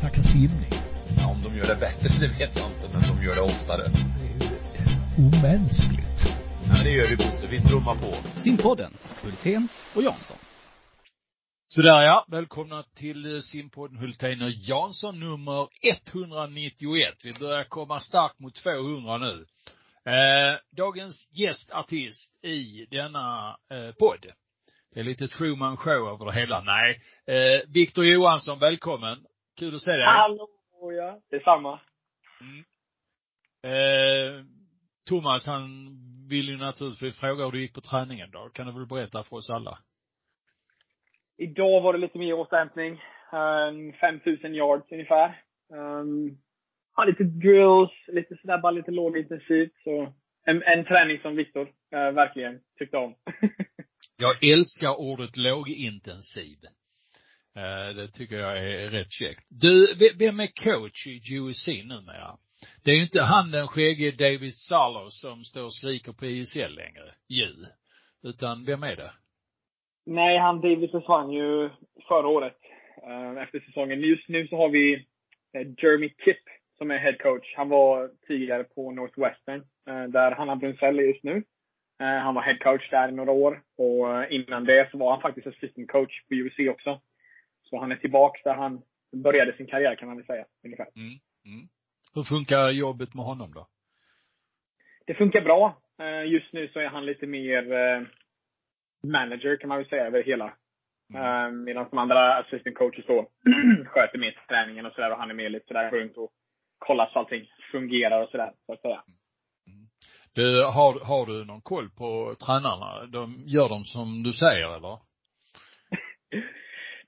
snacka simning. Ja, om de gör det bättre, det vet jag inte, men de gör det oftare. Det är ju omänskligt. Ja, det gör vi Bosse. Vi trummar på. Simpodden, Hultén och Jansson. Sådär ja, välkomna till eh, simpodden Hultén och Jansson nummer 191. Vi börjar komma starkt mot 200 nu. Eh, dagens gästartist i denna eh, podd. Det är lite Truman show över det hela. Nej. Eh, Viktor Johansson, välkommen. Kul att se dig. Hallå ja, detsamma. Mm. Eh, Thomas, han vill ju naturligtvis fråga hur det gick på träningen då. Kan du väl berätta för oss alla? Idag var det lite mer återhämtning. Um, 5000 yards ungefär. Um, ja, lite drills, lite sådär bara lite lågintensivt. Så en, en träning som Viktor uh, verkligen tyckte om. Jag älskar ordet lågintensiv. Eh, det tycker jag är rätt käckt. Du, vem är coach i USC numera? Det är ju inte han den skäggige David Salo som står och skriker på ISL längre, ju. Utan vem är det? Nej, han David försvann ju förra året. Eh, efter säsongen. Just nu så har vi eh, Jeremy Kipp som är head coach. Han var tidigare på Northwestern, där Hanna Brunzell är just nu. han var head coach där i några år. Och innan det så var han faktiskt assistant coach på USC också. Så han är tillbaks där han började sin karriär kan man väl säga, ungefär. Mm. Mm. Hur funkar jobbet med honom då? Det funkar bra. Just nu så är han lite mer manager kan man väl säga över hela. Mm. Medan de andra assistant coaches då sköter mer träningen och sådär och han är mer lite sådär runt och kollar så allting fungerar och sådär, så att säga. Mm. Du, har, har du någon koll på tränarna? De, gör de som du säger eller?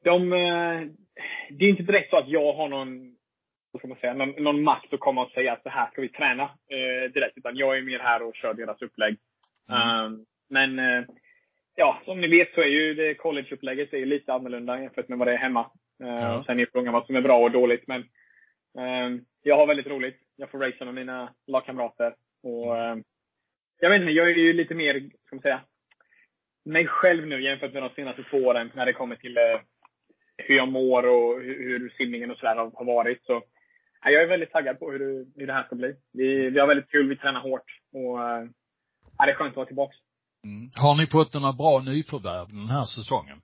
De, eh, det är inte direkt så att jag har någon, vad ska man säga, någon, någon makt att komma och säga att så här ska vi träna eh, direkt. Utan jag är mer här och kör deras upplägg. Mm. Um, men eh, ja, som ni vet så är ju det collegeupplägget är lite annorlunda jämfört med vad det är hemma. Uh, ja. Sen är frågan vad som är bra och dåligt. Men uh, jag har väldigt roligt. Jag får racea med mina lagkamrater. Och uh, jag vet inte, jag är ju lite mer, ska man säga, mig själv nu jämfört med de senaste två åren när det kommer till uh, hur jag mår och hur, hur simningen och sådär har, har varit. Så jag är väldigt taggad på hur det, hur det här ska bli. Vi, vi har väldigt kul, vi tränar hårt. Och uh, det är skönt att vara tillbaka. Mm. Har ni fått några bra nyförvärv den här säsongen?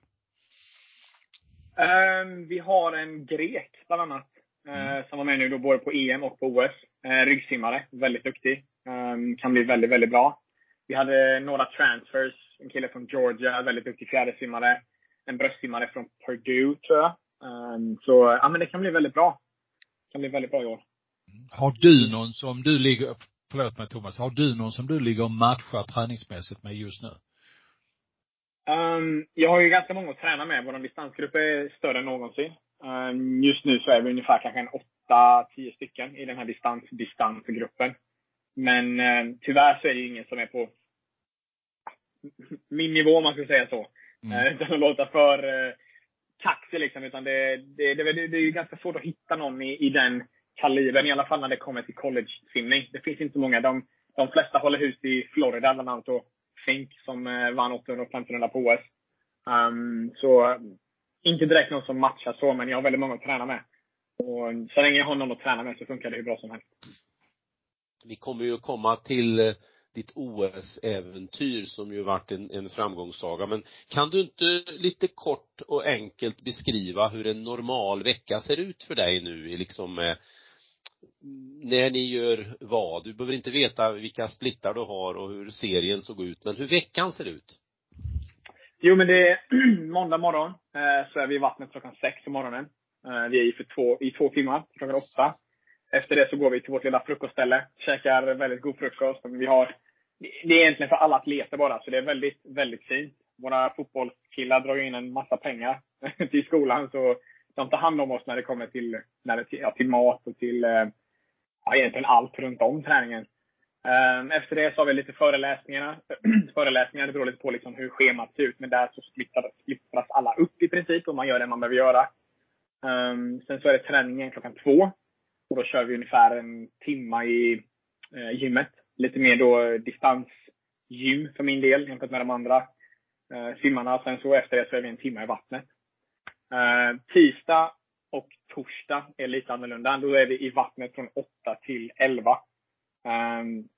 Um, vi har en grek, bland annat. Eh, mm. Uh, som var med nu då både på EM och på OS. Uh, eh, ryggsimmare. Väldigt duktig. Um, kan bli väldigt, väldigt bra. Vi hade några transfers. En kille från Georgia, väldigt duktig fjädersimmare. En bröstsimmare från Purdue, tror jag. Um, så, ja men det kan bli väldigt bra. Det kan bli väldigt bra i år. Har du någon som du ligger, förlåt mig Thomas, har du någon som du ligger och matchar träningsmässigt med just nu? Um, jag har ju ganska många att träna med. Vår distansgrupp är större än någonsin. Um, just nu så är vi ungefär kanske en åtta, tio stycken i den här distans, distansgruppen. Men uh, tyvärr så är det ju ingen som är på min nivå, om man ska säga så. Mm. Uh, utan att låta för kaxig liksom. Utan det, det, det, det, är ju ganska svårt att hitta någon i, i den kalibern, i alla fall när det kommer till college-simning. Det finns inte många. De, de flesta håller hus i Florida, bland annat och Fink som eh, vann 800 och 1500 på OS. Um, så inte direkt någon som matchar så, men jag har väldigt många att träna med. Och så länge jag har någon att träna med så funkar det hur bra som helst. Vi kommer ju komma till ditt OS-äventyr som ju varit en, en framgångssaga. Men kan du inte lite kort och enkelt beskriva hur en normal vecka ser ut för dig nu liksom eh, när ni gör vad? Du behöver inte veta vilka splittar du har och hur serien såg ut, men hur veckan ser ut? Jo, men det är måndag morgon, eh, så är vi i vattnet klockan sex på morgonen. Eh, vi är i för två, i två timmar, klockan åtta. Efter det så går vi till vårt lilla frukostställe, käkar väldigt god frukost. Vi har, det är egentligen för alla atleter bara, så det är väldigt, väldigt fint. Våra fotbollskillar drar in en massa pengar till skolan, så de tar hand om oss när det kommer till, när det, ja, till mat och till eh, ja, egentligen allt runt om träningen. Ehm, efter det så har vi lite föreläsningar. föreläsningar, det beror lite på liksom hur schemat ser ut. Men där så splittras, splittras alla upp i princip och man gör det man behöver göra. Ehm, sen så är det träningen klockan två. Och då kör vi ungefär en timma i eh, gymmet. Lite mer då eh, distansgym för min del jämfört med de andra eh, simmarna. Sen så efter det så är vi en timme i vattnet. Eh, tisdag och torsdag är lite annorlunda. Då är vi i vattnet från 8 till 11.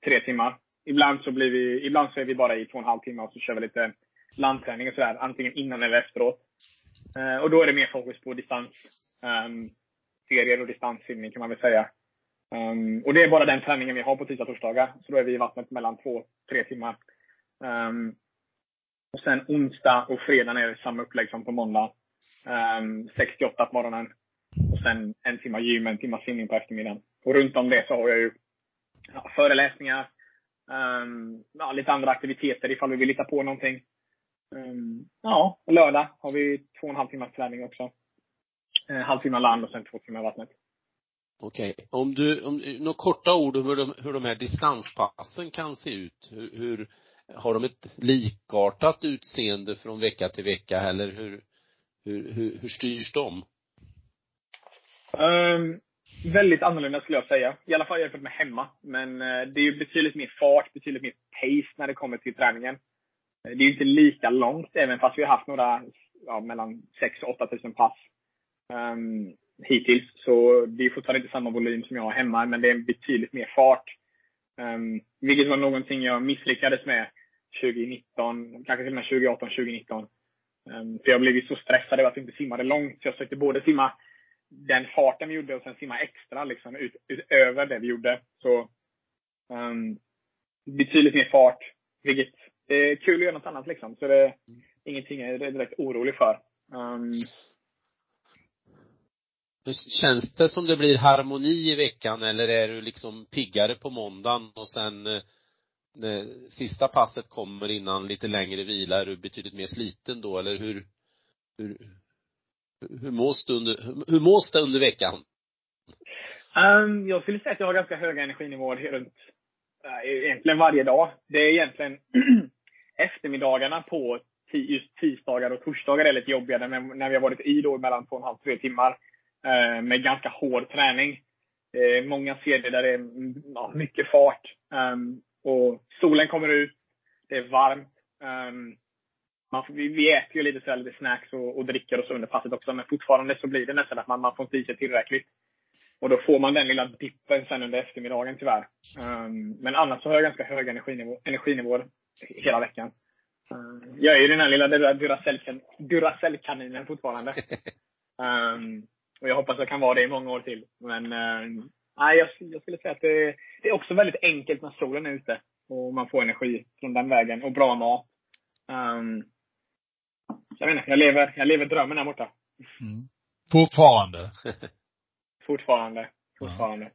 Tre timmar. Ibland så blir vi, ibland så är vi bara i två och en halv timme och så kör vi lite landträning och sådär. Antingen innan eller efteråt. Och då är det mer fokus på distans. Um, serier och distanssimning kan man väl säga. Um, och det är bara den träningen vi har på tisdag och torsdagar. Så då är vi i vattnet mellan två, tre timmar. Um, och sen onsdag och fredag är det samma upplägg som på måndag. Ehm, um, 68 på morgonen. Och sen en timma gym, en timma simning på eftermiddagen. Och runt om det så har jag ju ja, föreläsningar, um, ja, lite andra aktiviteter ifall vi vill hitta på någonting. Um, ja, och lördag har vi två och en halv timmas träning också. En halv halvtimme land och sen två timmar vattnet. Okej. Okay. Om du, om, några korta ord om hur de, hur de här distanspassen kan se ut. Hur, hur, har de ett likartat utseende från vecka till vecka eller hur, hur, hur, hur styrs de? Um, väldigt annorlunda skulle jag säga. I alla fall jämfört med hemma. Men uh, det är ju betydligt mer fart, betydligt mer pace när det kommer till träningen. Eh, det är ju inte lika långt, även fast vi har haft några, ja, mellan 6 och 8 000 pass um, hittills. Så det är fortfarande inte samma volym som jag har hemma, men det är betydligt mer fart. Um, vilket var någonting jag misslyckades med 2019, kanske till och med 2018, 2019. Um, för jag blev ju så stressad över att jag inte simmade långt. Så jag försökte både simma den farten vi gjorde och sen simma extra liksom, ut, utöver det vi gjorde. Så um, betydligt mer fart. Vilket är kul att göra något annat liksom. Så det är ingenting jag är direkt orolig för. Um, Känns det som det blir harmoni i veckan eller är du liksom piggare på måndagen och sen eh, när sista passet kommer innan lite längre vila, är du betydligt mer sliten då eller hur, hur, hur mås du under, hur mås det under veckan? Um, jag skulle säga att jag har ganska höga energinivåer runt, äh, egentligen varje dag. Det är egentligen eftermiddagarna på just tisdagar och torsdagar är lite jobbigare när vi har varit i då mellan två och en halv, tre timmar. Uh, med ganska hård träning. Uh, många serier där det är ja, mycket fart. Um, och solen kommer ut. Det är varmt. Um, man, vi, vi äter ju lite, så här, lite snacks och, och dricker och så under passet också. Men fortfarande så blir det nästan att man, man får inte i sig tillräckligt. Och då får man den lilla dippen sen under eftermiddagen tyvärr. Um, men annars så har jag ganska höga energinivå, energinivåer hela veckan. Jag är ju den här lilla Duracell-kaninen fortfarande. Um, och jag hoppas jag kan vara det i många år till. Men uh, nej, jag, jag, skulle säga att det, det, är också väldigt enkelt när solen är ute. Och man får energi från den vägen. Och bra mat. Um, jag vet inte, jag lever, jag lever drömmen här borta. Mm. Fortfarande? fortfarande. Fortfarande. Ja.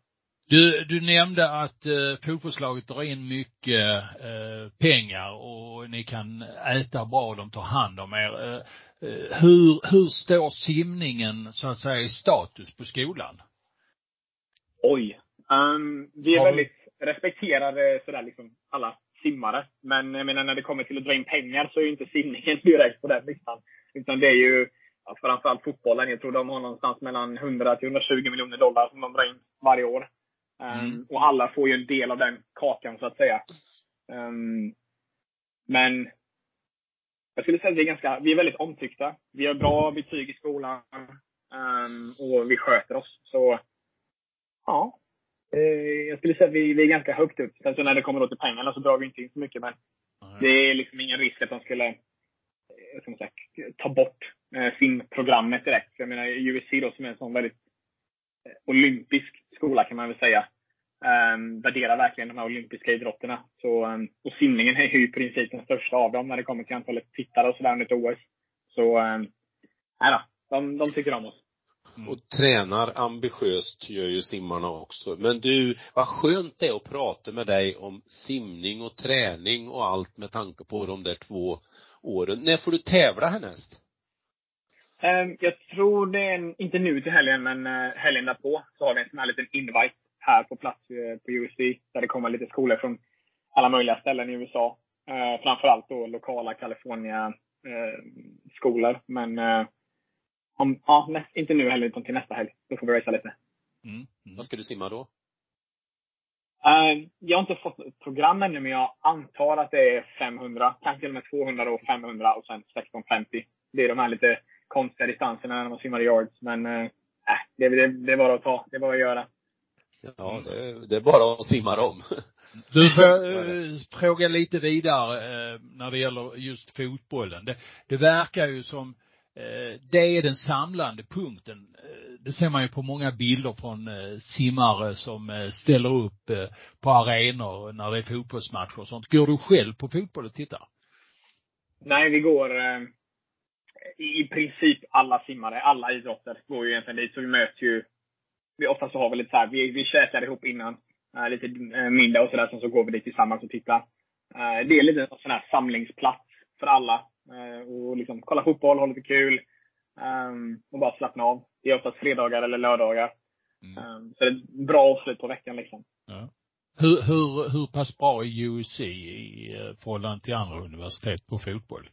Du, du nämnde att eh, fotbollslaget drar in mycket eh, pengar och ni kan äta bra, de tar hand om er. Eh, eh, hur, hur står simningen så att säga i status på skolan? Oj. Um, vi är Har väldigt respekterade sådär liksom alla simmare. Men jag menar när det kommer till att dra in pengar så är ju inte simningen direkt på den listan. Utan det är ju ja, framförallt fotbollen. Jag tror de har någonstans mellan 100 till 120 miljoner dollar som de drar in varje år. Um, mm. Och alla får ju en del av den kakan så att säga. Um, men jag skulle säga att vi är ganska, vi är väldigt omtyckta. Vi har bra betyg i skolan. Um, och vi sköter oss. Så ja, Eh, jag skulle säga att vi, vi är ganska högt upp. Sen så när det kommer då till pengarna så drar vi inte in så mycket. Men mm. det är liksom ingen risk att de skulle eh, som sagt, ta bort eh, filmprogrammet direkt. Jag menar USC då som är en sån väldigt eh, olympisk skola kan man väl säga. Um, värderar verkligen de här olympiska idrotterna. Så, um, och simningen är ju i princip den största av dem när det kommer till antalet tittare och sådär under ett OS. Så, um, nej då, de, de tycker om oss. Mm. Och tränar ambitiöst gör ju simmarna också. Men du, vad skönt det är att prata med dig om simning och träning och allt med tanke på de där två åren. När får du tävla härnäst? Jag tror det är, inte nu till helgen, men uh, helgen därpå så har vi en sån här liten invite här på plats uh, på USC. Där det kommer lite skolor från alla möjliga ställen i USA. Uh, framförallt då lokala California skolor. Men om, ja, näst, inte nu heller, utan till nästa helg. Då får vi racea lite. Mm. Mm. Vad ska du simma då? Uh, jag har inte fått ett program ännu, men jag antar att det är 500. Kanske till och med 200 och 500 och sen 1650. Det är de här lite konstiga distanserna när man simmar i yards. Men uh, det, det, det är bara att ta. Det är bara att göra. Ja, det, det är bara att simma dem. Du får eh, fråga lite vidare eh, när det gäller just fotbollen. Det, det verkar ju som eh, det är den samlande punkten. Det ser man ju på många bilder från simmare som ställer upp på arenor när det är fotbollsmatcher och sånt. Går du själv på fotboll och tittar? Nej, vi går i princip alla simmare, alla idrotter går ju egentligen dit. Så vi möts ju, vi oftast så har vi lite så här, vi, vi käkar ihop innan. lite middag och sådär, sen så går vi dit tillsammans och tittar. det är lite en sån här samlingsplats för alla. och liksom kolla fotboll, ha lite kul. Um, och bara slappna av. Det är oftast fredagar eller lördagar. Mm. Um, så det är ett bra avslut på veckan liksom. Ja. Hur, hur, hur pass bra är UC i eh, förhållande till andra universitet på fotboll?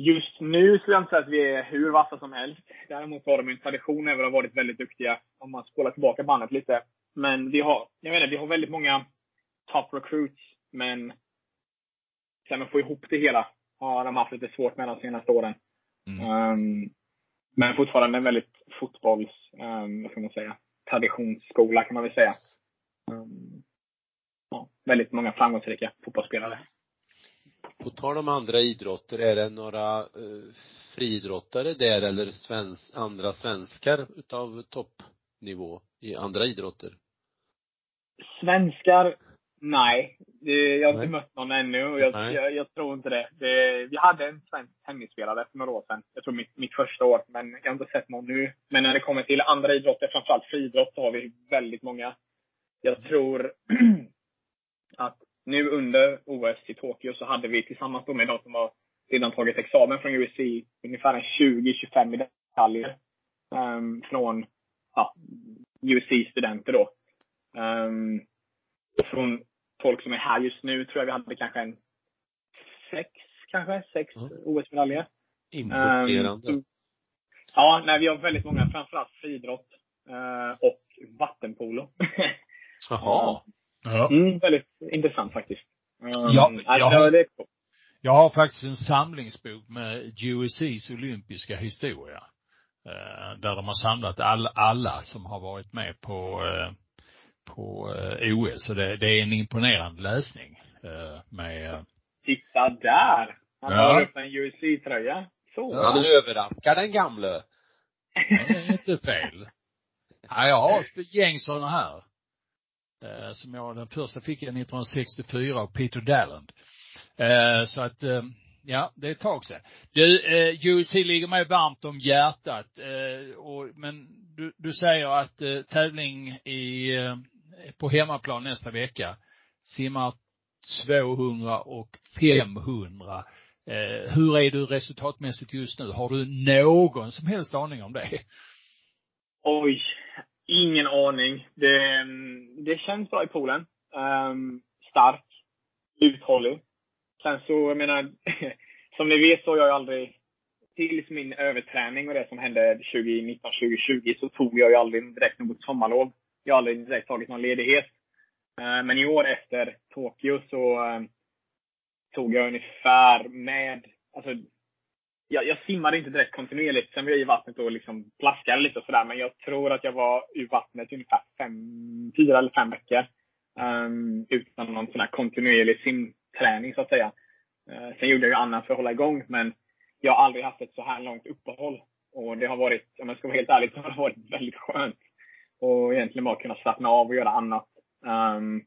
Just nu skulle jag inte säga att vi är hur vassa som helst. Däremot har de en tradition över att ha varit väldigt duktiga, om man spolar tillbaka bandet lite. Men vi har, jag menar, vi har väldigt många top recruits, men sen att få ihop det hela har de haft lite svårt med de senaste åren. Mm. Um, men fortfarande en väldigt fotbolls, um, vad ska man säga, traditionsskola kan man väl säga. Um, ja, väldigt många framgångsrika fotbollsspelare. På tal om andra idrotter, är det några uh, friidrottare där eller svensk, andra svenskar utav toppnivå i andra idrotter? Svenskar Nej, jag har inte mött någon ännu och jag, jag, jag, tror inte det. det. Vi hade en svensk tennisspelare för några år sedan. Jag tror mitt, mitt första år, men jag har inte sett någon nu. Men när det kommer till andra idrotter, framförallt friidrott, så har vi väldigt många. Jag tror att nu under OS i Tokyo så hade vi tillsammans med de som har redan tagit examen från USC ungefär en 20-25 medaljer um, från ja, USC-studenter då. Um, från folk som är här just nu tror jag vi hade kanske en sex, kanske, sex mm. OS-medaljer. Imponerande. Um, ja, nej, vi har väldigt många, framförallt friidrott uh, och vattenpolo. Jaha. Ja. Mm, väldigt intressant faktiskt. Um, ja, jag, har, det jag har faktiskt en samlingsbok med GUSCs olympiska historia. Uh, där de har samlat all, alla som har varit med på uh, på eh, OS. Så det, det är en imponerande läsning eh, med eh, Titta där! Han ja. har upp en USC-tröja. Så. Ja, han överraskar den gamle. Det är inte fel. Ja, jag har ett gäng sådana här. Eh, som jag, den första fick jag 1964 av Peter Dalland. Eh, så att, eh, ja, det är ett tag sedan. Du, eh, UC ligger mig varmt om hjärtat. Eh, och, men du, du säger att eh, tävling i eh, på hemmaplan nästa vecka. Simmar 200 och 500. Eh, hur är du resultatmässigt just nu? Har du någon som helst aning om det? Oj, ingen aning. Det, det känns bra i poolen. Um, stark, uthållig. Sen så, jag menar, som ni vet så har jag aldrig, tills min överträning och det som hände 2019, 2020, så tog jag ju aldrig direkt något sommarlov jag har aldrig direkt tagit någon ledighet. Ehm, men i år efter Tokyo så ehm, tog jag ungefär med, alltså jag, jag simmade inte direkt kontinuerligt. Sen var jag i vattnet och liksom plaskade lite och sådär. Men jag tror att jag var i vattnet ungefär fem, fyra eller fem veckor. Um, utan någon sån här kontinuerlig simträning så att säga. Uh, sen gjorde jag ju annat för att hålla igång. Men jag har aldrig haft ett så här långt uppehåll. Och det har varit, om jag ska vara helt ärlig, så har det varit väldigt skönt. Och egentligen bara kunna slappna av och göra annat. Um,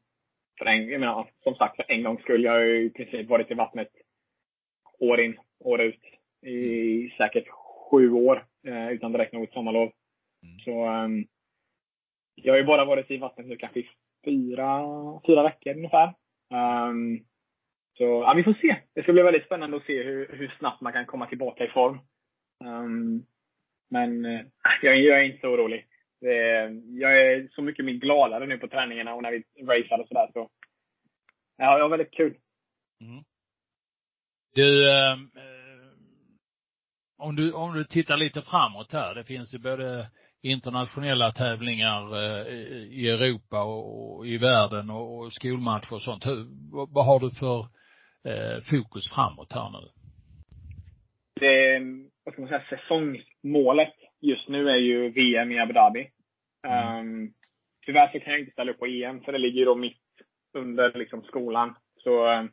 för en, jag menar, som sagt, för en gångs skull. Jag har ju i princip varit i vattnet år in, år ut. I säkert sju år. Eh, utan direkt något sommarlov. Mm. Så um, jag har ju bara varit i vattnet nu kanske i fyra, fyra veckor ungefär. Um, så ja, vi får se. Det ska bli väldigt spännande att se hur, hur snabbt man kan komma tillbaka i form. Um, men uh, jag, jag, är inte så orolig jag är så mycket mer gladare nu på träningarna och när vi racear och sådär. Så, ja, jag har väldigt kul. Mm. Du, eh, om du, om du tittar lite framåt här. Det finns ju både internationella tävlingar eh, i Europa och, i världen och, skolmatcher och sånt. Hur, vad, har du för eh, fokus framåt här nu? Det, vad ska man säga, säsongsmålet just nu är ju VM i Abu Dhabi. Mm. Um, tyvärr så kan jag inte ställa upp på EM, för det ligger ju då mitt under liksom skolan. Så um,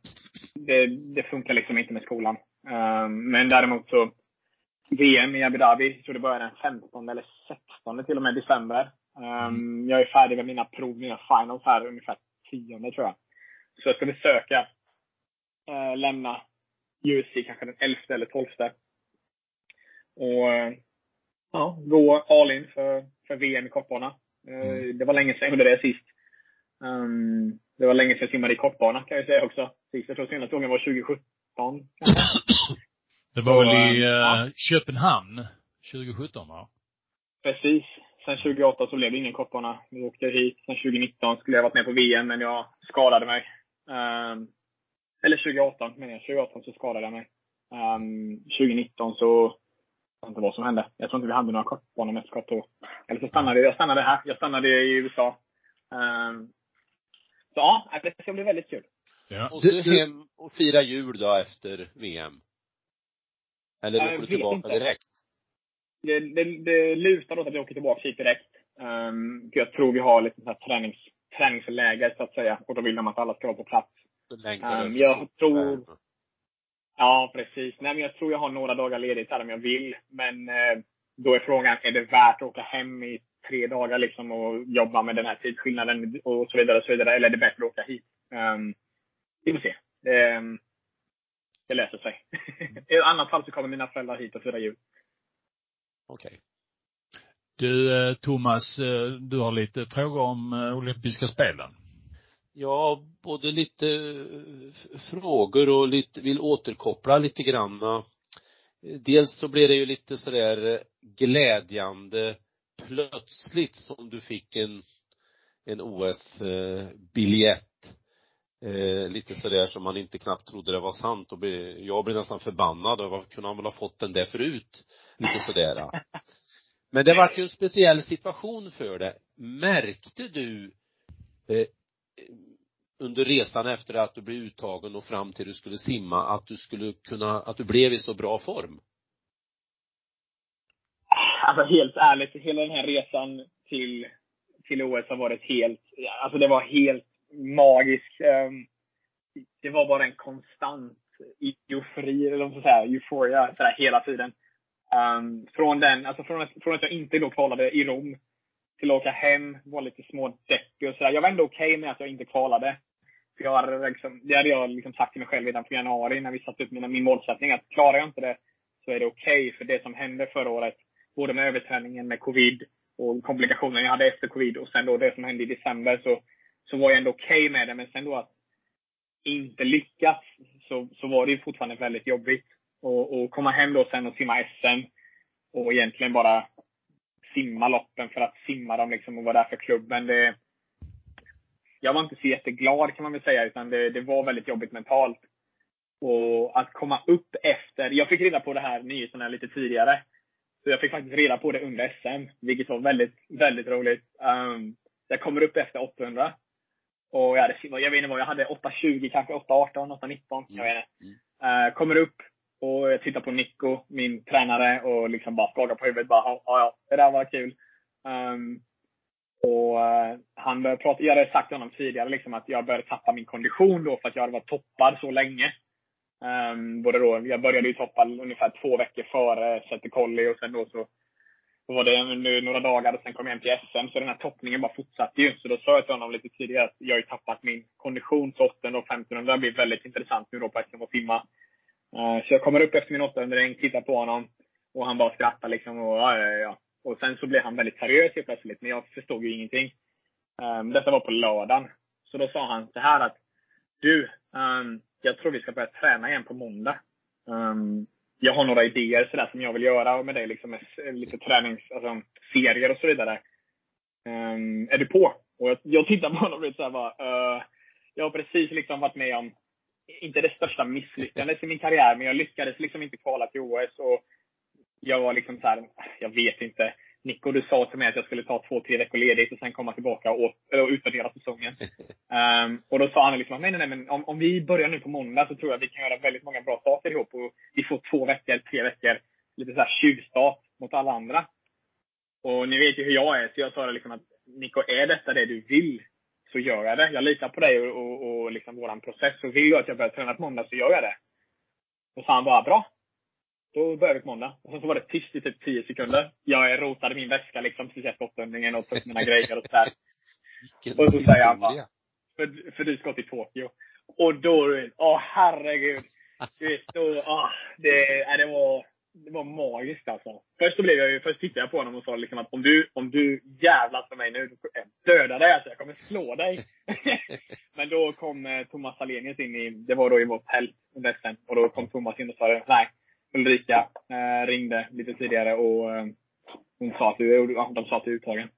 det, det funkar liksom inte med skolan. Um, men däremot så, VM i Abu Dhabi, jag tror det börjar den 15 eller 16 till och med december. Um, jag är färdig med mina prov, mina finals här ungefär 10 tror jag. Så jag ska försöka uh, lämna USC kanske den 11 eller 12. Och uh, ja, gå all in för, för VM i kortbana. Uh, Mm. Det var länge sedan jag gjorde det sist. Um, det var länge sedan jag simmade i kortbana kan jag säga också. Sist jag tror senaste gången var 2017 kanske. Det var väl i Så, uh, ja. Köpenhamn 2017 va? Precis. Sen 2018 så blev det ingen kortbana. Vi åkte hit. Sen 2019 skulle jag varit med på VM, men jag skadade mig. Ehm, eller 2018 menar jag. 2018 så skadade jag mig. Ehm, 2019 så, jag vet inte vad som hände. Jag tror inte vi hade några kortbanemästerskap då. Eller så stannade jag stannade här. Jag stannade i USA. Ehm, så ja, det ska bli väldigt kul. Ja. Och du hem och fira jul då efter VM? Eller åker du tillbaka inte. direkt? det, det, det lutar åt att jag åker tillbaka hit direkt. Um, jag tror vi har lite så här tränings, träningsläger så att säga. Och då vill de att alla ska vara på plats. Um, jag tror- Ja, precis. Nej, men jag tror jag har några dagar ledigt här om jag vill. Men eh, då är frågan, är det värt att åka hem i tre dagar liksom och jobba med den här tidsskillnaden och så vidare och så vidare. Eller är det bättre att åka hit? Um, vi får se. Ehm, det löser sig. I annat fall så kommer mina föräldrar hit och fira jul. Okej. Du eh, Thomas, eh, du har lite frågor om eh, olympiska spelen. Ja, både lite frågor och lite, vill återkoppla lite grann. Dels så blev det ju lite sådär glädjande plötsligt som du fick en, en OS-biljett. Eh, lite sådär som man inte knappt trodde det var sant och blev, jag blev nästan förbannad över kunde han väl ha fått den där förut? Lite sådär. Men det vart ju en speciell situation för det. Märkte du eh, under resan efter att du blev uttagen och fram till du skulle simma att du skulle kunna, att du blev i så bra form? Alltså helt ärligt, hela den här resan till, till OS har varit helt, alltså det var helt magisk. Ehm, det var bara en konstant eufori, eller vad man ska säga, euphoria sådär hela tiden. Ehm, från den, alltså från att, från att jag inte då kvalade i Rom till att åka hem, var lite smådeppig och sådär. Jag var ändå okej med att jag inte kvalade. För jag hade liksom, det hade jag liksom sagt till mig själv redan på januari när vi satte upp mina, min målsättning att klarar jag inte det så är det okej. för det som hände förra året, både med överträningen med covid och komplikationer jag hade efter covid och sen då det som hände i december så, så var jag ändå okej med det. Men sen då att inte lyckas så, så var det ju fortfarande väldigt jobbigt. Och, och komma hem då sen och simma SM och egentligen bara simma loppen för att simma dem liksom och vara där för klubben. Det, jag var inte så jätteglad kan man väl säga, utan det, det var väldigt jobbigt mentalt. Och att komma upp efter, jag fick reda på det här nyheterna lite tidigare. Så jag fick faktiskt reda på det under SM, vilket var väldigt, väldigt roligt. Um, jag kommer upp efter 800. Och jag, hade, jag vet inte vad, jag hade 820 kanske, 818, 819. Jag vet inte. Uh, kommer upp och jag tittar på Nico, min tränare, och liksom bara skakar på huvudet. Bara, ja, ja, det där var kul. Um, och uh, han började prata, jag hade sagt till honom tidigare liksom att jag började tappa min kondition då för att jag hade varit toppad så länge. Um, både då, jag började ju toppa ungefär två veckor före Säter Collie och sen då så, så var det nu några dagar och sen kom jag hem till SM. Så den här toppningen bara fortsatte ju. Så då sa jag till honom lite tidigare att jag har ju tappat min kondition. Så 800 och 1500 blir väldigt intressant nu då på SM och simma. Eh, så jag kommer upp efter min 800 tittar på honom. Och han bara skrattar liksom. Och, ja, ja, ja. och sen så blev han väldigt seriös helt plötsligt. Men jag förstod ju ingenting. Eh, detta var på lördagen. Så då sa han så här att Du, ehm, jag tror vi ska börja träna igen på måndag. Ehm, jag har några idéer sådär som jag vill göra med dig, liksom med lite träningsserier alltså serier och så vidare. Um, är du på? Och jag, jag tittar på honom och blir såhär bara, uh, jag har precis liksom varit med om, inte det största misslyckandet i min karriär, men jag lyckades liksom inte kvala till OS och jag var liksom så här, jag vet inte. Nico, du sa till mig att jag skulle ta två, tre veckor ledigt och sen komma tillbaka och, och utvärdera säsongen. Um, och då sa han liksom, nej, nej, nej, men om, om vi börjar nu på måndag så tror jag att vi kan göra väldigt många bra saker ihop. Och vi får två veckor, tre veckor, lite så här tjuvstart mot alla andra. Och ni vet ju hur jag är, så jag sa det liksom att Nico, är detta det du vill, så gör jag det. Jag litar på dig och, och, och liksom våran process. Så vill du att jag börjar träna på måndag så gör jag det. Och sa han bara, bra. Då börjar vi på måndag. Och sen så var det tyst i typ 10 sekunder. Jag rotade min väska liksom precis efter åttundringen och tog upp mina grejer och sådär. Och så säger han bara, för, för du ska till Tokyo. Och då, åh herregud. Du vet, då, åh, det, äh, det var, det var magiskt alltså. Först så blev jag ju, först tittade jag på honom och sa liksom att om du, om du jävlas med mig nu, då dödar dig alltså. Jag kommer slå dig. Men då kom eh, Thomas Salenius in i, det var då i vårt tält. Och då kom Thomas in och sa nej, Ulrika eh, ringde lite tidigare och eh, hon sa att du, de sa att du är uttagen.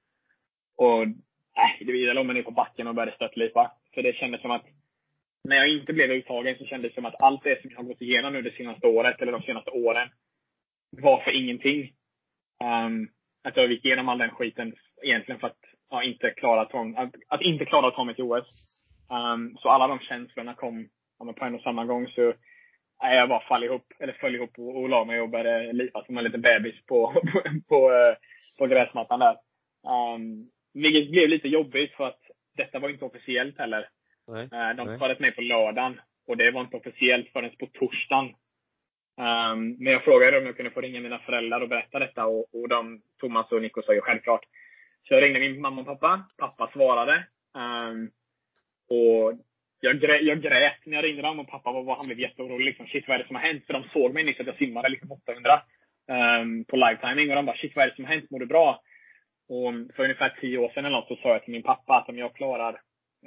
Och Äh, det låg mig ner på backen och började störtlipa. För det kändes som att när jag inte blev uttagen så kändes det som att allt det som jag har gått igenom nu det senaste året, eller de senaste åren, var för ingenting. Um, att jag gick igenom all den skiten egentligen för att ja, inte klara att, att inte klara att ta mig till OS. Um, ehm, så alla de känslorna kom ja, på en och samma gång. Så nej, jag bara fall ihop, eller föll ihop och, och la mig och började lipa som en liten bebis på, på, på, eh, på gräsmattan där. Um, vilket blev lite jobbigt för att detta var inte officiellt heller. Nej, uh, de svarade mig på lördagen och det var inte officiellt förrän på torsdagen. Um, men jag frågade om jag kunde få ringa mina föräldrar och berätta detta och, och de, Thomas och Nico sa ju självklart. Så jag ringde min mamma och pappa. Pappa svarade. Um, och jag, grä, jag grät när jag ringde dem och pappa var, han blev jätteorolig. Liksom, shit, vad är det som har hänt? För de såg mig nyss att jag simmade liksom 800 um, ehm, på live-timing. Och de bara, shit, vad är det som har hänt? Mår du bra? Och för ungefär tio år sedan eller något så sa jag till min pappa att om jag klarar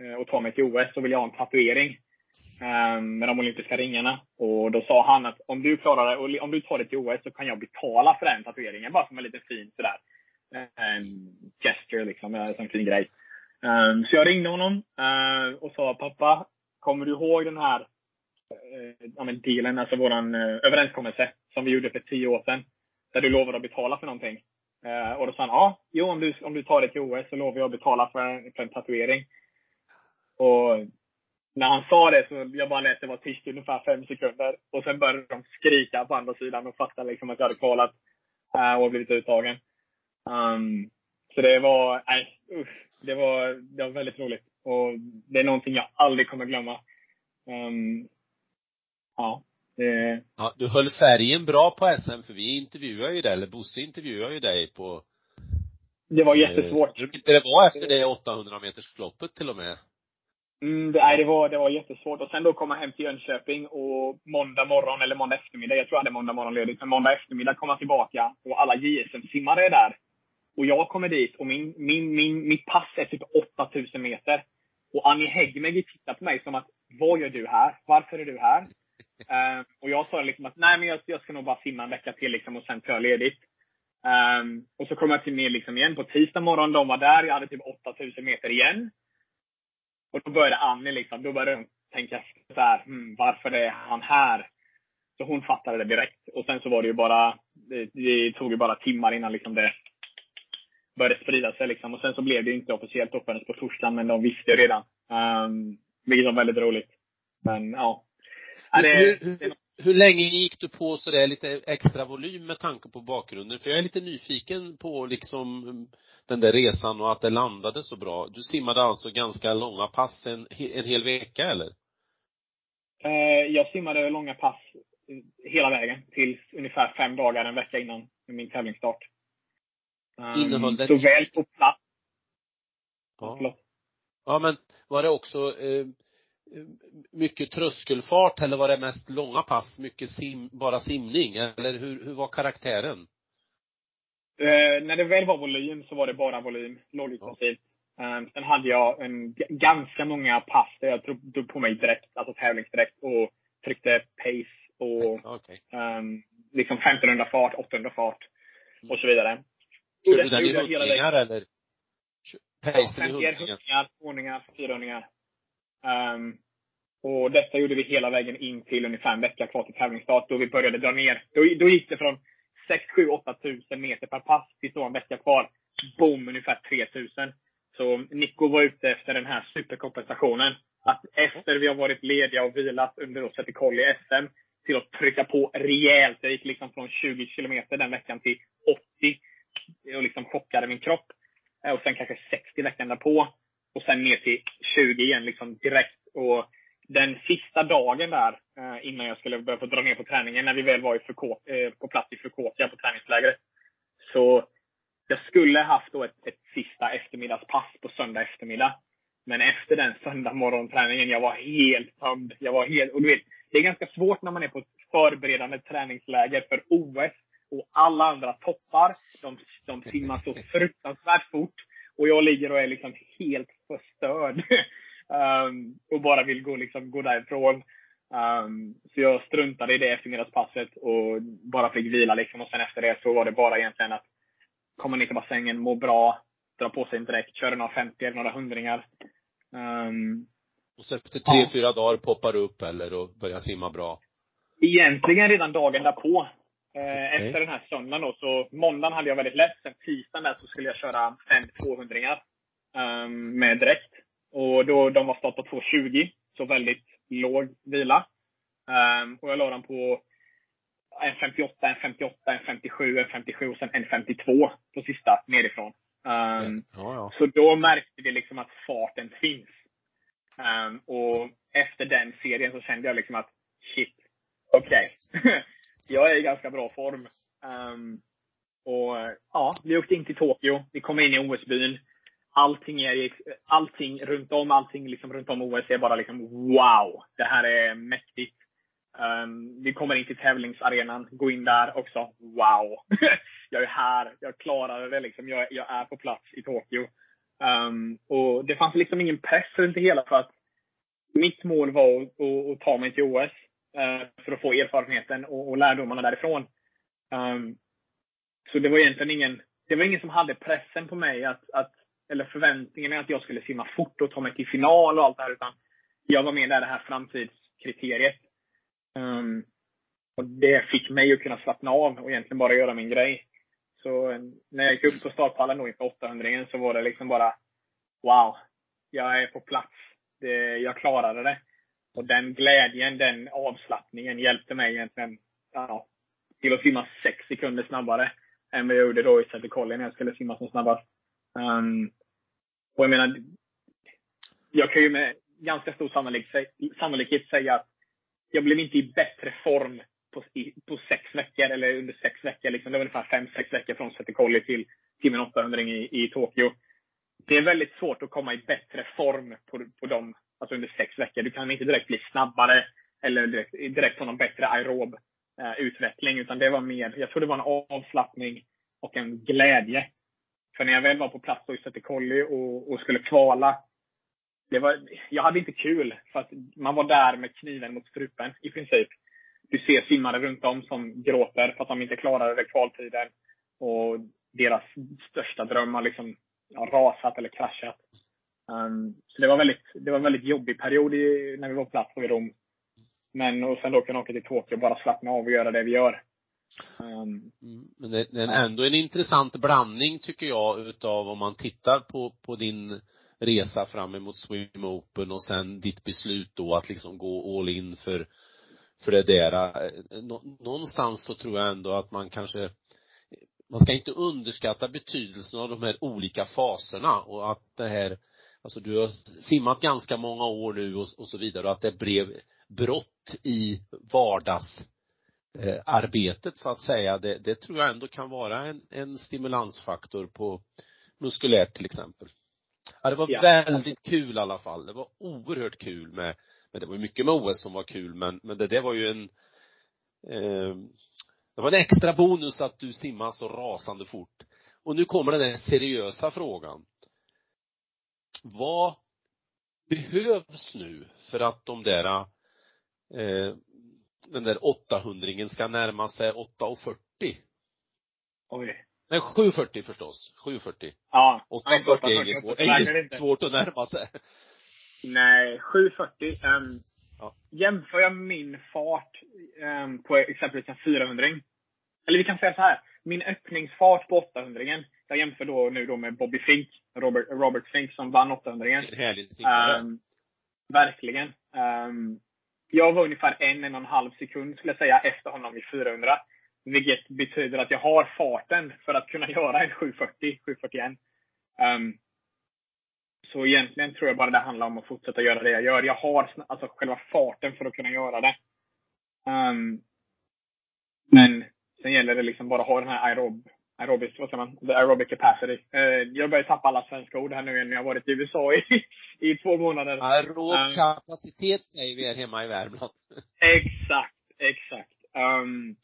eh, att ta mig till OS så vill jag ha en tatuering. Ehm, um, med de olympiska ringarna. Och då sa han att om du klarar det, och om du tar dig till OS så kan jag betala för den tatueringen. Bara som en liten fin sådär, um, gesture liksom, eh, en fin grej. Um, så jag ringde honom uh, och sa, pappa, kommer du ihåg den här uh, ja, men dealen, alltså våran uh, överenskommelse som vi gjorde för tio år sedan? Där du lovade att betala för någonting. Uh, och då sa han, ja, jo om du, om du tar det till OS så lovar jag att betala för, för en tatuering. Och när han sa det så jag bara lät det vara tyst i ungefär fem sekunder. Och sen började de skrika på andra sidan och fattade liksom att jag hade kvalat uh, och blivit uttagen. Um, så det var, nej usch det var, det var väldigt roligt. Och det är någonting jag aldrig kommer glömma. Um, ja. Det... Ja, du höll färgen bra på SM, för vi intervjuade ju dig, eller Bosse intervjuade ju dig på Det var jättesvårt. Eh, det var efter det 800 meters floppet till och med. Mm, det, nej, det var, det var jättesvårt. Och sen då komma hem till Jönköping och måndag morgon, eller måndag eftermiddag, jag tror jag hade måndag morgon ledigt, men måndag eftermiddag komma tillbaka och alla JSM-simmare är där. Och jag kommer dit och min, min, min, mitt pass är typ 8000 meter. Och Annie Häggmägi tittar på mig som att, vad gör du här? Varför är du här? Uh, och jag sa liksom att, nej men jag, jag ska nog bara simma en vecka till liksom och sen tar jag ledigt. Um, och så kom jag till ner liksom igen på tisdag morgon. De var där. Jag hade typ 8000 meter igen. Och då började Annie liksom, då började hon tänka så här, hmm, varför är han här? Så hon fattade det direkt. Och sen så var det ju bara, det, det tog ju bara timmar innan liksom det började sprida sig liksom. Och sen så blev det inte officiellt förrän på torsdagen, men de visste ju redan. Um, vilket var väldigt roligt. Men ja. Hur, det, hur, hur, hur länge gick du på så det lite extra volym med tanke på bakgrunden? För jag är lite nyfiken på liksom den där resan och att det landade så bra. Du simmade alltså ganska långa pass en, en hel vecka eller? Uh, jag simmade långa pass hela vägen till ungefär fem dagar, en vecka innan min tävlingsstart. Um, Innehöll den Såväl på plats. Ja. Ja, men var det också eh, mycket tröskelfart eller var det mest långa pass, mycket sim, bara simning? Eller hur, hur var karaktären? Eh, när det väl var volym så var det bara volym, lågintensivt. Ja. Um, sen hade jag en, ganska många pass där jag drog, drog på mig direkt, alltså tävlingsdirekt och tryckte pace och okay. um, liksom 1500 fart, 800 fart och så vidare. Kör du den i hundringar eller? Pacen i hundringar? hundringar, tvåhundringar, fyrahundringar. Um, och detta gjorde vi hela vägen in till ungefär en vecka kvar till tävlingsstart, då vi började dra ner. Då, då gick det från 6, 7, 8 tusen meter per pass till så en vecka kvar. Boom, ungefär 3 tusen. Så Nico var ute efter den här superkompensationen. Att efter vi har varit lediga och vilat under i koll i SM, till att trycka på rejält. Det gick liksom från 20 kilometer den veckan till 80 och liksom chockade min kropp. Eh, och sen kanske 60 veckan därpå. Och sen ner till 20 igen liksom direkt. Och den sista dagen där, eh, innan jag skulle börja få dra ner på träningen, när vi väl var i Fukot, eh, på plats i Fukotia på träningslägret. Så jag skulle haft då ett, ett sista eftermiddagspass på söndag eftermiddag. Men efter den söndag morgonträningen, jag var helt tömd. Jag var helt, och du vet, det är ganska svårt när man är på ett förberedande träningsläger för OS och alla andra toppar. De, de simmar så fruktansvärt fort. Och jag ligger och är liksom helt förstörd. um, och bara vill gå, liksom, gå därifrån. Um, så jag struntade i det eftermiddagspasset och bara fick vila liksom. Och sen efter det så var det bara egentligen att komma ner till bassängen, må bra, dra på sig en dräkt, köra några 50 eller några hundringar. Um, och så efter tre, ja. fyra dagar poppar du upp eller och börjar simma bra? Egentligen redan dagen därpå. Eh, okay. Efter den här söndagen då, så måndagen hade jag väldigt lätt. Sen tisdagen där så skulle jag köra fem 200 um, med dräkt. Och då, de var start på 2.20, så väldigt låg vila. Um, och jag la dem på en 58, en 58, en 57, en 57 och sen en 52 på sista nerifrån. Um, ja, ja. Så då märkte vi liksom att farten finns. Um, och efter den serien så kände jag liksom att shit, okej. Okay. jag är i ganska bra form. Um, och ja, vi åkte in till Tokyo. Vi kom in i OS-byn. Allting, är, allting runt om, allting liksom runt om OS är bara liksom wow! Det här är mäktigt. Um, vi kommer in till tävlingsarenan, går in där också. Wow! jag är här, jag klarade det liksom. Jag, jag är på plats i Tokyo. Um, och det fanns liksom ingen press runt det hela för att mitt mål var att, att, att ta mig till OS. Eh, för att få erfarenheten och, och lärdomarna därifrån. Um, så det var egentligen ingen, det var ingen som hade pressen på mig att, att eller förväntningen att jag skulle simma fort och ta mig till final och allt det här. Utan jag var med där det här framtidskriteriet. Um, och det fick mig att kunna slappna av och egentligen bara göra min grej. Så eh, när jag gick upp på startpallen då inför 800 så var det liksom bara Wow! Jag är på plats. Det, jag klarade det. Och den glädjen, den avslappningen hjälpte mig egentligen ja, till att simma sex sekunder snabbare än vad jag gjorde då i Säter när jag skulle simma som snabbast. Um, och jag menar, jag kan ju med ganska stor sannolikhet, sannolikhet säga att jag blev inte i bättre form på, i, på sex veckor, eller under sex veckor. Liksom. Det var ungefär fem, sex veckor från Säter till, till min 800 i, i Tokyo. Det är väldigt svårt att komma i bättre form på, på de alltså under sex veckor. Du kan inte direkt bli snabbare eller direkt, direkt få någon bättre aerob eh, utveckling. Utan det var mer, jag tror det var en avslappning och en glädje. För när jag väl var på plats i Södertälje och, och skulle kvala det var, jag hade inte kul. För att man var där med kniven mot strupen i princip. Du ser simmare runt om som gråter för att de inte klarade kvaltiden. Och deras största dröm har liksom ja, rasat eller kraschat. Um, så det var, väldigt, det var en väldigt jobbig period i, när vi var på plats i Rom. Men och sen då kunna åka till Tokyo och bara slappna av och göra det vi gör. Um, mm, Men det, det är ändå en intressant blandning tycker jag utav om man tittar på, på din resa fram emot Swim Open och sen ditt beslut då att liksom gå all in för, för det där. Någonstans så tror jag ändå att man kanske man ska inte underskatta betydelsen av de här olika faserna och att det här, alltså du har simmat ganska många år nu och, och så vidare och att det blev brott i vardagsarbetet så att säga, det, det tror jag ändå kan vara en, en stimulansfaktor på muskulärt till exempel. Ja, det var ja. väldigt kul i alla fall. Det var oerhört kul med, men det var mycket med OS som var kul men, men det där var ju en eh, det var en extra bonus att du simmar så rasande fort. Och nu kommer den där seriösa frågan. Vad behövs nu för att de där eh, den där 800 ska närma sig 8,40? Oj. Nej, 740 förstås. 740. Ja. 840 är inget svårt, är inget svårt att närma sig. Nej, 740. Um, ja. Jämför jag min fart um, på exempelvis en 400 Eller vi kan säga så här. Min öppningsfart på 800 jag jämför då nu då med Bobby Fink, Robert, Robert Fink som vann 800 um, Verkligen. Um, jag var ungefär en, en och en halv sekund skulle jag säga efter honom i 400. Vilket betyder att jag har farten för att kunna göra en 740, 741. Um, så egentligen tror jag bara det handlar om att fortsätta göra det jag gör. Jag har alltså själva farten för att kunna göra det. Um, men sen gäller det liksom bara att ha den här aerob, aerobic, vad säger man? The aerobic capacity. Uh, jag börjar tappa alla svenska ord här nu när jag har varit i USA i, i två månader. Aerob kapacitet säger vi här hemma i Värmland. exakt, exakt. Um,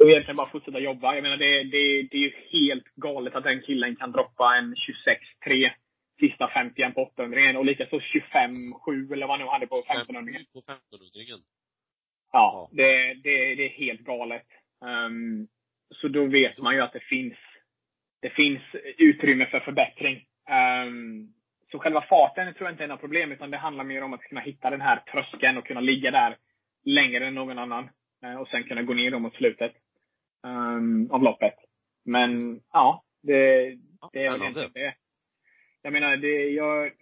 och egentligen bara fortsätta jobba. Jag menar, det, det, det är ju helt galet att den killen kan droppa en 26-3 sista 50 på 800 och likaså 25-7 eller vad han nu hade på 1500 På 1500 Ja, det, det, det är helt galet. Um, så då vet man ju att det finns, det finns utrymme för förbättring. Um, så själva farten tror jag inte är något problem, utan det handlar mer om att kunna hitta den här tröskeln och kunna ligga där längre än någon annan. Uh, och sen kunna gå ner mot slutet um, av loppet. Men ja, det, det är väl egentligen det. Jag menar, det, jag,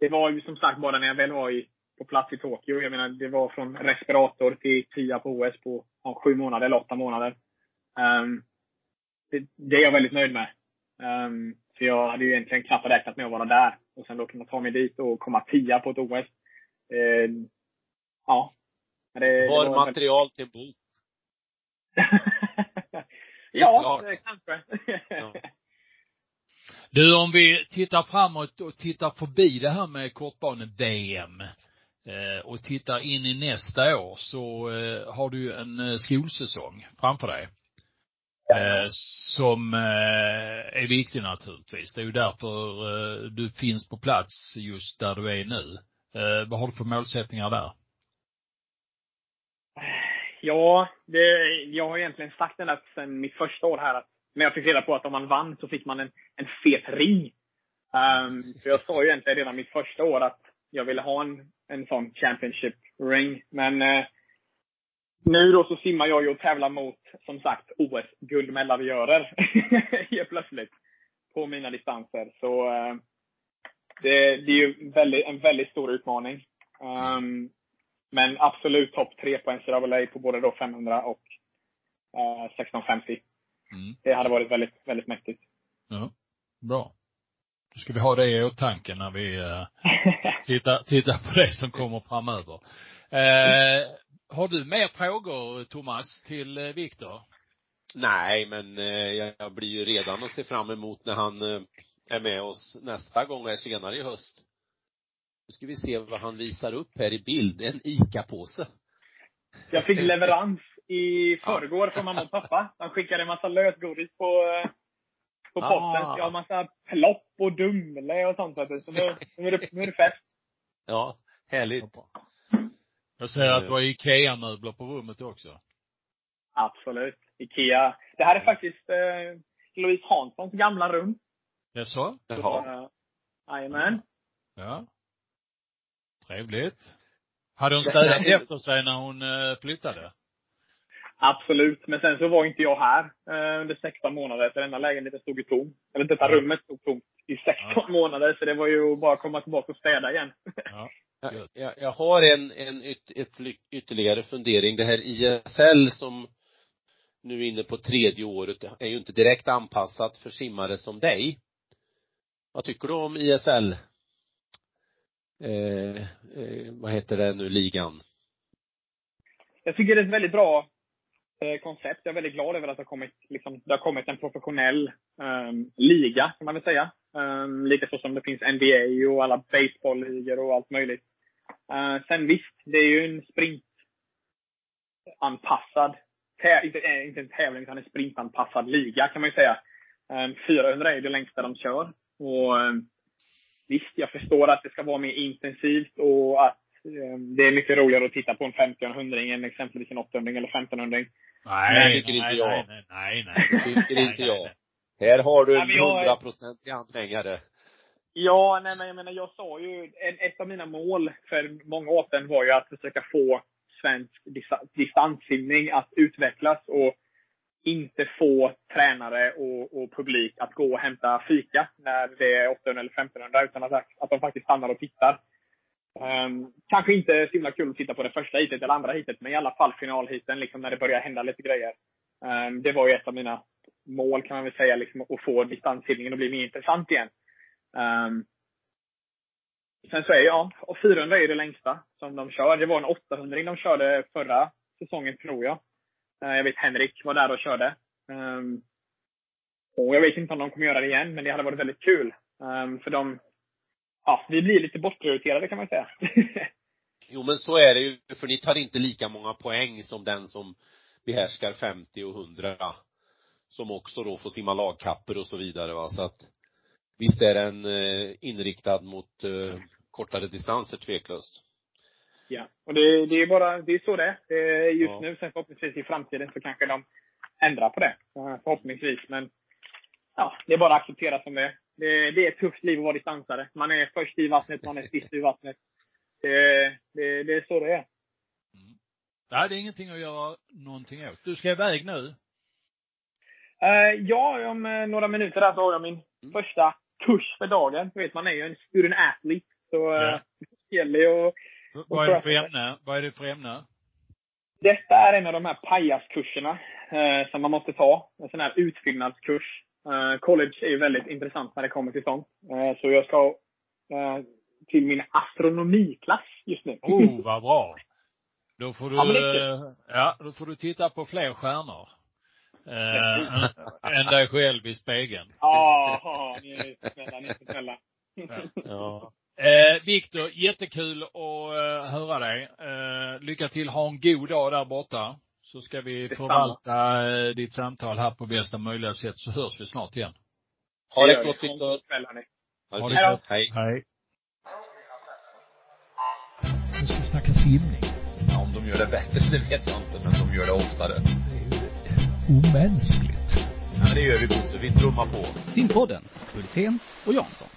det var ju som sagt bara när jag väl var i, på plats i Tokyo. Jag menar, det var från respirator till tia på OS på ja, sju månader eller åtta månader. Um, det, det, är jag väldigt nöjd med. Um, för jag hade ju egentligen knappt räknat med att vara där. Och sen då kunna ta mig dit och komma tia på ett OS. Uh, ja. Det, Har det material till en bok? ja, kanske. ja. Du, om vi tittar framåt och tittar förbi det här med kortbane-VM eh, och tittar in i nästa år så eh, har du en eh, skolsäsong framför dig. Eh, som eh, är viktig naturligtvis. Det är ju därför eh, du finns på plats just där du är nu. vad har du för målsättningar där? Ja, det, jag har egentligen sagt det sedan mitt första år här att när jag fick reda på att om man vann så fick man en, en fet ring. Um, för jag sa ju egentligen redan mitt första år att jag ville ha en, en sån Championship ring. Men uh, nu då så simmar jag ju och tävlar mot, som sagt, OS-guldmedaljörer helt plötsligt. På mina distanser. Så uh, det, det, är ju väldigt, en väldigt stor utmaning. Um, men absolut topp tre på NCAA på både då 500 och uh, 1650. Mm. Det hade varit väldigt, väldigt mäktigt. Ja, bra. Då ska vi ha det i åtanke när vi eh, tittar, tittar på det som kommer framöver. Eh, har du mer frågor, Thomas, till eh, Viktor? Nej, men eh, jag blir ju redan och ser fram emot när han eh, är med oss nästa gång, är senare i höst. Nu ska vi se vad han visar upp här i bild. En ICA-påse. Jag fick leverans i förrgår från mamma och pappa. De skickade en massa lösgodis på, på posten. Ah. Jag har massa plopp och Dumle och sånt. Så nu, nu, är det, nu är det fest. Ja, härligt. Jag ser att du har IKEA-möbler på rummet också. Absolut. IKEA. Det här är faktiskt eh, Louise Hanssons gamla rum. Jaså? Jaha. Jajamän. Ja. Trevligt. Hade hon städat efter sig när hon eh, flyttade? Absolut. Men sen så var inte jag här eh, under 16 månader, så denna lägenheten stod ju tom. Eller detta rummet stod tomt i 16 ja. månader, så det var ju bara att komma tillbaka och städa igen. Ja. Jag, jag, jag har en, en yt, ett, ytterligare fundering. Det här ISL som nu är inne på tredje året är ju inte direkt anpassat för simmare som dig. Vad tycker du om ISL? Eh, eh, vad heter det nu, ligan? Jag tycker det är ett väldigt bra Eh, koncept. Jag är väldigt glad över att det har kommit, liksom, det har kommit en professionell um, liga, kan man väl säga. Um, lite så som det finns NBA och alla baseballligor och allt möjligt. Uh, sen visst, det är ju en sprintanpassad, inte, äh, inte en tävling, utan en sprintanpassad liga kan man ju säga. Um, 400 är det längsta de kör. Och um, visst, jag förstår att det ska vara mer intensivt och att det är mycket roligare att titta på en 50 och en 100 än exempelvis en 800 eller 1500 Nej, nej, tycker nej, inte jag. Nej, nej, nej. nej. tycker inte jag. Här har du en hundraprocentig anhängare. Ja, nej men jag menar, jag sa ju, ett av mina mål för många år sedan var ju att försöka få svensk distanssimning att utvecklas och inte få tränare och, och, publik att gå och hämta fika när det är 800 eller 1500, utan att, att de faktiskt stannar och tittar. Um, kanske inte så himla kul att titta på det första hitet eller andra hitet, men i alla fall finalhiten, liksom när det börjar hända lite grejer. Um, det var ju ett av mina mål kan man väl säga, liksom, att få distanssimningen att bli mer intressant igen. Um, sen så är ja, och 400 är ju det längsta som de kör. Det var en 800 de körde förra säsongen tror jag. Uh, jag vet Henrik var där och körde. Um, och jag vet inte om de kommer göra det igen, men det hade varit väldigt kul. Um, för de, ja, vi blir lite bortprioriterade kan man säga. jo men så är det ju, för ni tar inte lika många poäng som den som behärskar 50 och 100 som också då får simma lagkapper och så vidare va, så att visst är den eh, inriktad mot eh, kortare distanser tveklöst. Ja, och det, det är bara, det är så det är just ja. nu. Sen förhoppningsvis i framtiden så kanske de ändrar på det. Förhoppningsvis. Men ja, det är bara att acceptera som det är. Det, det är ett tufft liv att vara distansare. Man är först i vattnet, man är sist i vattnet. Det, det, det är så det är. Mm. Nej, det är ingenting att göra någonting åt. Du ska iväg nu? Uh, ja, om uh, några minuter där så har jag min mm. första kurs för dagen. Du vet, man är ju en student athlete. Så uh, ja. det gäller ju att... Vad är det för ämne? Vad är det för ämne? Detta är en av de här pajaskurserna eh, som man måste ta. En sån här utfyllnadskurs. Eh, college är ju väldigt intressant när det kommer till sånt. Eh, så jag ska eh, till min astronomiklass just nu. Oh, vad bra! Då får du, ja, då får du titta på fler stjärnor. Eh, än dig själv i spegeln. Ja, ni är snälla, ni är snälla. ja. Eh, Viktor, jättekul att eh, höra dig. Eh, lycka till, ha en god dag där borta. Så ska vi förvalta eh, ditt samtal här på bästa möjliga sätt så hörs vi snart igen. Ha det gott Viktor. Ha det gott. Hej. Hej. Nu ska vi snacka simning. Ja, om de gör det bättre, det vet jag inte, men de gör det oftare. Omänskligt. Ja, det gör vi Bosse. Vi trummar på. Simpodden, Hultén och Jansson.